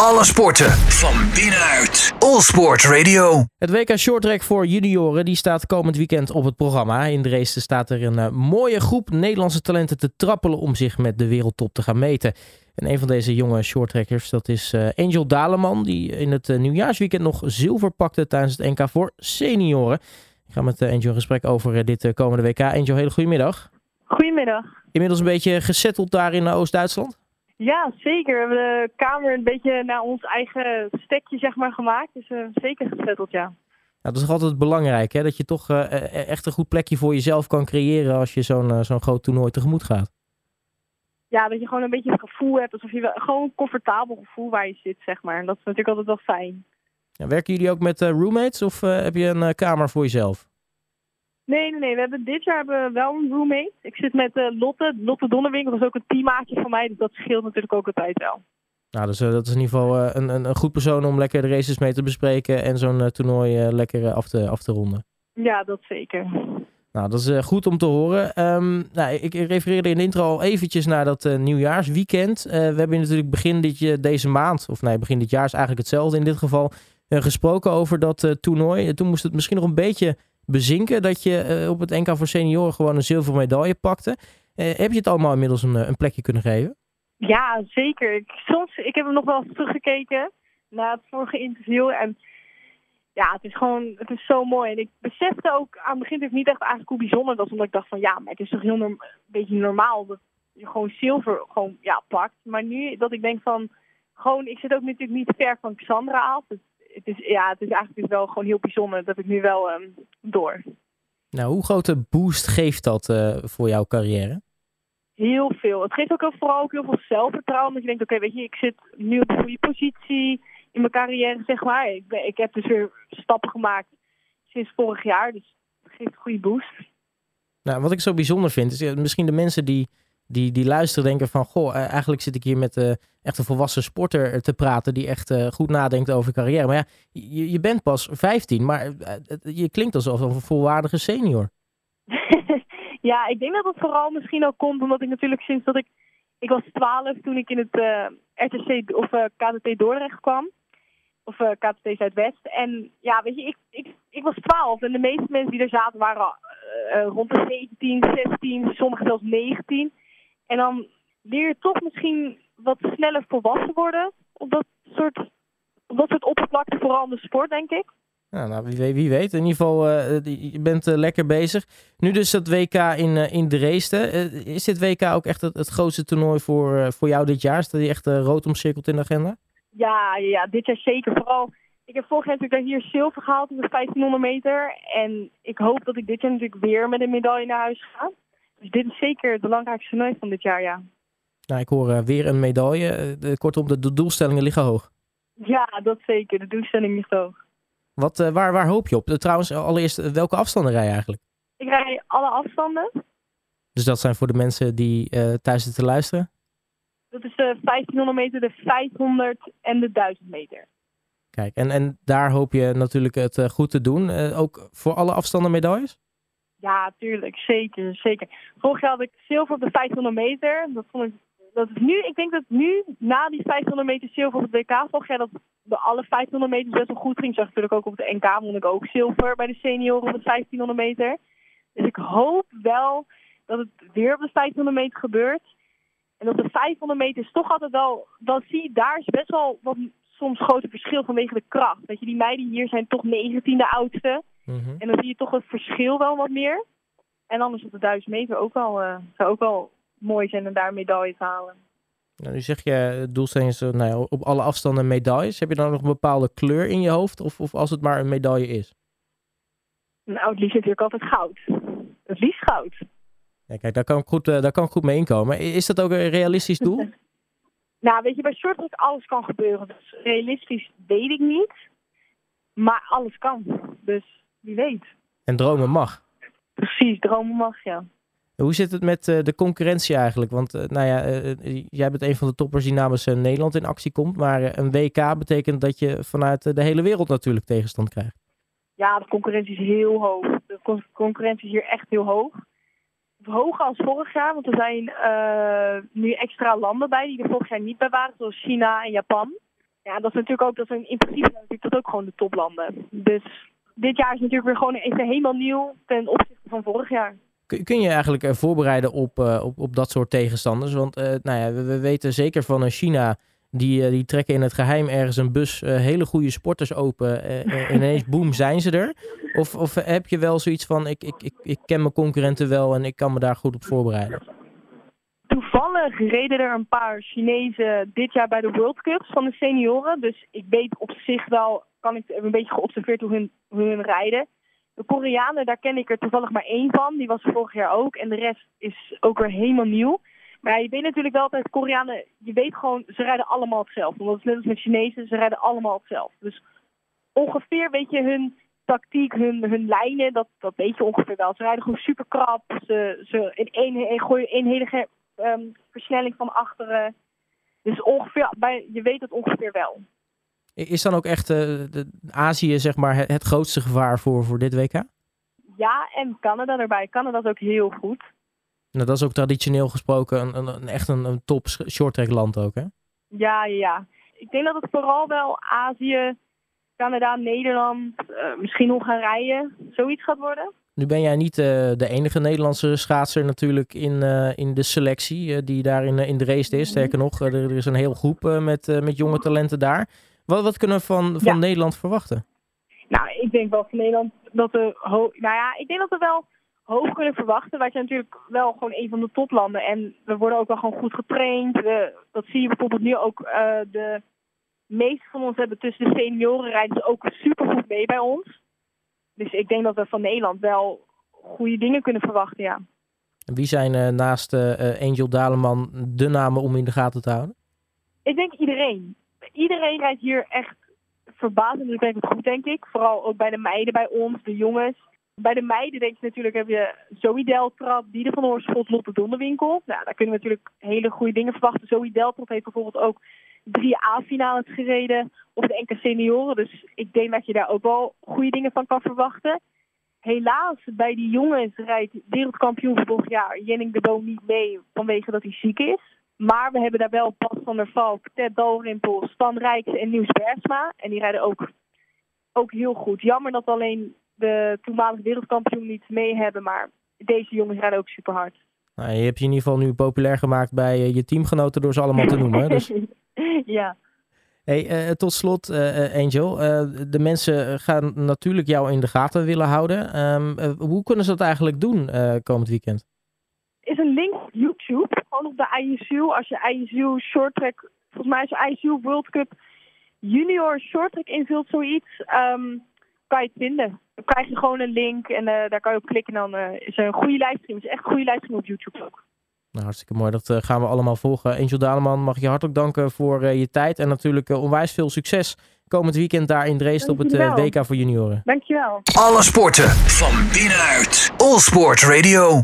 Alle sporten van binnenuit. All Sport Radio. Het WK Shorttrack voor junioren die staat komend weekend op het programma. In de race staat er een uh, mooie groep Nederlandse talenten te trappelen om zich met de wereldtop te gaan meten. En een van deze jonge shorttrackers, dat is uh, Angel Daleman, die in het uh, nieuwjaarsweekend nog zilver pakte tijdens het NK voor senioren. Ik ga met Angel in gesprek over dit komende WK. Angel, hele goedemiddag. Goedemiddag. Inmiddels een beetje gesetteld daar in Oost-Duitsland? Ja, zeker. We hebben de kamer een beetje naar ons eigen stekje zeg maar, gemaakt. Dus uh, zeker gezetteld, ja. Nou, dat is altijd belangrijk, hè? dat je toch uh, echt een goed plekje voor jezelf kan creëren als je zo'n uh, zo'n groot toernooi tegemoet gaat. Ja, dat je gewoon een beetje het gevoel hebt, alsof je wel, gewoon een comfortabel gevoel waar je zit, zeg maar. En dat is natuurlijk altijd wel fijn. Ja, werken jullie ook met roommates of heb je een kamer voor jezelf? Nee, nee, nee. We hebben, dit jaar hebben we wel een roommate. Ik zit met uh, Lotte. Lotte Donnewinkel dat is ook een teammaatje van mij. Dus dat scheelt natuurlijk ook altijd wel. Nou, dus uh, dat is in ieder geval uh, een, een, een, goed persoon om lekker de races mee te bespreken. En zo'n toernooi lekker af, te, af te ronden. Ja, dat zeker. Nou, dat is goed om te horen. Um, nou, ik refereerde in de intro al eventjes naar dat nieuwjaarsweekend. we hebben natuurlijk begin dit, deze maand, of nee, begin dit jaar is eigenlijk hetzelfde in dit geval, gesproken over dat toernooi. Toen moest het misschien nog een beetje bezinken dat je uh, op het NK voor senioren gewoon een zilveren medaille pakte. Uh, heb je het allemaal inmiddels een, een plekje kunnen geven? Ja, zeker. Ik, soms, ik heb hem nog wel eens teruggekeken na het vorige interview. En ja, het is gewoon, het is zo mooi. En ik besefte ook aan het begin ik niet echt eigenlijk hoe bijzonder dat. Omdat ik dacht van ja, maar het is toch heel een beetje normaal dat je gewoon zilver gewoon, ja, pakt. Maar nu dat ik denk van, gewoon, ik zit ook natuurlijk niet ver van Xandra af het is, ja, het is eigenlijk dus wel gewoon heel bijzonder. Dat ik nu wel um, door. Nou, hoe grote boost geeft dat uh, voor jouw carrière? Heel veel. Het geeft ook vooral ook heel veel zelfvertrouwen. Dat je denkt, oké, okay, weet je, ik zit nu op een goede positie in mijn carrière, zeg maar. Ik, ben, ik heb dus weer stappen gemaakt sinds vorig jaar. Dus het geeft een goede boost. Nou, wat ik zo bijzonder vind, is misschien de mensen die die, die luisteren denken van... Goh, eh, eigenlijk zit ik hier met uh, echt een volwassen sporter te praten... die echt uh, goed nadenkt over carrière. Maar ja, je, je bent pas 15, maar je klinkt alsof een volwaardige senior. ja, ik denk dat het vooral misschien ook komt omdat ik natuurlijk sinds dat ik... Ik was 12 toen ik in het RTC of KTT Dordrecht kwam. Of KTT Zuidwest. En ja, weet je, ik, ik, ik was 12 en de meeste mensen die er zaten waren rond de 17, 16, sommigen zelfs 19... En dan leer je toch misschien wat sneller volwassen worden op dat soort, op dat soort oppervlakte, vooral in de sport, denk ik. Ja, nou, wie, wie weet. In ieder geval, uh, je bent uh, lekker bezig. Nu dus dat WK in, uh, in Dresden. is dit WK ook echt het, het grootste toernooi voor, voor jou dit jaar? Staat die echt rood omcirkeld in de agenda? Ja, ja, dit jaar zeker. Vooral, ik heb vorig jaar natuurlijk hier zilver gehaald op de 1500 meter. En ik hoop dat ik dit jaar natuurlijk weer met een medaille naar huis ga. Dus dit is zeker het belangrijkste toernooi van dit jaar, ja. Nou, ik hoor uh, weer een medaille. Uh, kortom, de, de, doelstellingen liggen hoog. Ja, dat zeker. De doelstelling ligt hoog. Wat, uh, waar, waar hoop je op? trouwens, allereerst, welke afstanden rij je eigenlijk? Ik rij alle afstanden. Dus dat zijn voor de mensen die thuis zitten te luisteren? Dat is de 1500 meter, de 500 en de 1000 meter. Kijk, en, en daar hoop je natuurlijk het goed te doen. ook voor alle afstanden medailles? Ja, tuurlijk. Zeker, zeker. Vorig jaar had ik zilver op de 500 meter. Dat vond ik, dat is nu, ik denk dat nu, na die 500 meter zilver op de WK, vorig jaar dat de alle 500 meter best wel goed ging. Zag natuurlijk ook op de NK, vond ik ook zilver bij de senioren op de 1500 meter. Dus ik hoop wel dat het weer op de 500 meter gebeurt. En op de 500 meter is toch altijd wel, dan zie je daar is best wel wat soms grote verschil vanwege de kracht. Weet je, die meiden hier zijn toch 19e oudste. Mhm. En dan zie je toch het verschil wel wat meer. En anders op de 1000 meter ook wel, uh, zou ook wel mooi zijn om daar medailles te halen. Nou, nu zeg je, het doelstelling is nou ja, op alle afstanden medailles. Heb je dan nog een bepaalde kleur in je hoofd? Of, of als het maar een medaille is? Nou, het liefst natuurlijk altijd goud. Het liefst goud. Ja, kijk, daar kan, ik goed, uh, daar kan ik goed mee inkomen. Is dat ook een realistisch doel? nou, weet je, bij shorttrack alles kan gebeuren. Dus realistisch weet ik niet. Maar alles kan. Dus wie weet. En dromen mag. Precies, dromen mag, ja. Hoe zit het met uh, de concurrentie eigenlijk? Want uh, nou ja, uh, jij bent een van de toppers die namens Nederland in actie komt. Maar een WK betekent dat je vanuit de hele wereld natuurlijk tegenstand krijgt. Ja, de concurrentie is heel hoog. De concurrentie is hier echt heel hoog. Hoger als vorig jaar, want er zijn nu extra landen bij die er vorig jaar niet bij waren. Zoals China en Japan. Ja, dat is natuurlijk ook, dat zijn in principe natuurlijk dat ook gewoon de toplanden. Dus dit jaar is natuurlijk weer gewoon even helemaal nieuw ten opzichte van vorig jaar. Kun, je eigenlijk eh, voorbereiden op, eh, op, op dat soort tegenstanders? Want eh, nou ja, we, we weten zeker van China, die, die trekken in het geheim ergens een bus hele goede sporters open. en ineens, boem, zijn ze er. Of, of heb je wel zoiets van, ik, ik, ik, ik ken mijn concurrenten wel en ik kan me daar goed op voorbereiden? Toevallig reden er een paar Chinezen dit jaar bij de World Cups van de senioren. Dus ik weet op zich wel, kan ik heb een beetje geobserveerd hoe hun, hoe hun rijden. De Koreanen, daar ken ik er toevallig maar één van. Die was vorig jaar ook. En de rest is ook weer helemaal nieuw. Maar je weet natuurlijk wel altijd, Koreanen, je weet gewoon, ze rijden allemaal hetzelfde. Want het net als met Chinezen, ze rijden allemaal hetzelfde. Dus ongeveer weet je hun tactiek, hun, hun lijnen, dat, dat weet je ongeveer wel. Ze rijden gewoon super krap. Ze, ze in één, gooien één hele ehm, versnelling van achteren. Dus ongeveer, bij, je weet het ongeveer wel. Is dan ook echt eh, de, Azië zeg maar, het, het grootste gevaar voor, voor dit WK? Ja, en Canada erbij. Canada is ook heel goed. Nou, dat is ook traditioneel gesproken een, een, een- echt een, een top shorttrack land ook, hè? Ja, ja. Ik denk dat het vooral wel Azië, Canada, Nederland, eh, misschien Hongarije, zoiets gaat worden. Nu ben jij niet eh, de enige Nederlandse schaatser natuurlijk in, in de selectie die daar in, in de race is. Sterker nog, er, er is een hele groep met, met jonge talenten daar. Wat, wat kunnen we van, van Ja. Nederland verwachten? Nou, ik denk wel van Nederland dat we nou ja, ik denk dat we wel hoog kunnen verwachten. Wij zijn natuurlijk wel gewoon een van de toplanden en we worden ook wel gewoon goed getraind. We, dat zie je bijvoorbeeld nu ook. eh, de meeste van ons hebben tussen de senioren rijden ook super goed mee bij ons. Dus ik denk dat we van Nederland wel goede dingen kunnen verwachten, ja. Wie zijn eh, naast eh, Angel Daleman de namen om in de gaten te houden? Ik denk iedereen. Iedereen rijdt hier echt verbazingwekkend goed, denk ik. Vooral ook bij de meiden bij ons, de jongens. Bij de meiden denk je natuurlijk, heb je Zoe Deltrap, die van Oorschot, Lotte Donderwinkel. Nou, daar kunnen we natuurlijk hele goede dingen verwachten. Zoe Deltrap heeft bijvoorbeeld ook drie A-finales gereden op de NK Senioren. Dus ik denk dat je daar ook wel goede dingen van kan verwachten. Helaas, bij die jongens rijdt wereldkampioen vorig jaar Jenning de Boom niet mee vanwege dat hij ziek is. Maar we hebben daar wel Bas van der Valk, Ted Dalrymple, Stan Rijks en Nieuws Bergsma. En die rijden ook, ook heel goed. Jammer dat alleen de toenmalige wereldkampioen niet mee hebben. Maar deze jongens rijden ook super hard. Nou, je hebt je in ieder geval nu populair gemaakt bij eh, je teamgenoten door ze allemaal te noemen. Dus, ja. hey, eh, tot slot, eh, Angel. de mensen gaan natuurlijk jou in de gaten willen houden. Ehm, eh, hoe kunnen ze dat eigenlijk doen komend weekend? Is een link op YouTube. Gewoon op de ISU. Als je ISU Short Track, volgens mij is ISU World Cup Junior Short Track invult, zoiets. ehm, kan je het vinden. Dan krijg je gewoon een link en eh, daar kan je op klikken. En dan eh, is er een goede livestream. Het is echt een goede livestream op YouTube ook. Nou, hartstikke mooi. Dat eh, gaan we allemaal volgen. Angel Daleman, mag ik je hartelijk danken voor eh, je tijd. En natuurlijk onwijs veel succes komend weekend daar in Dresden op het. WK voor junioren. Dankjewel. Alle sporten van binnenuit. All Sport Radio.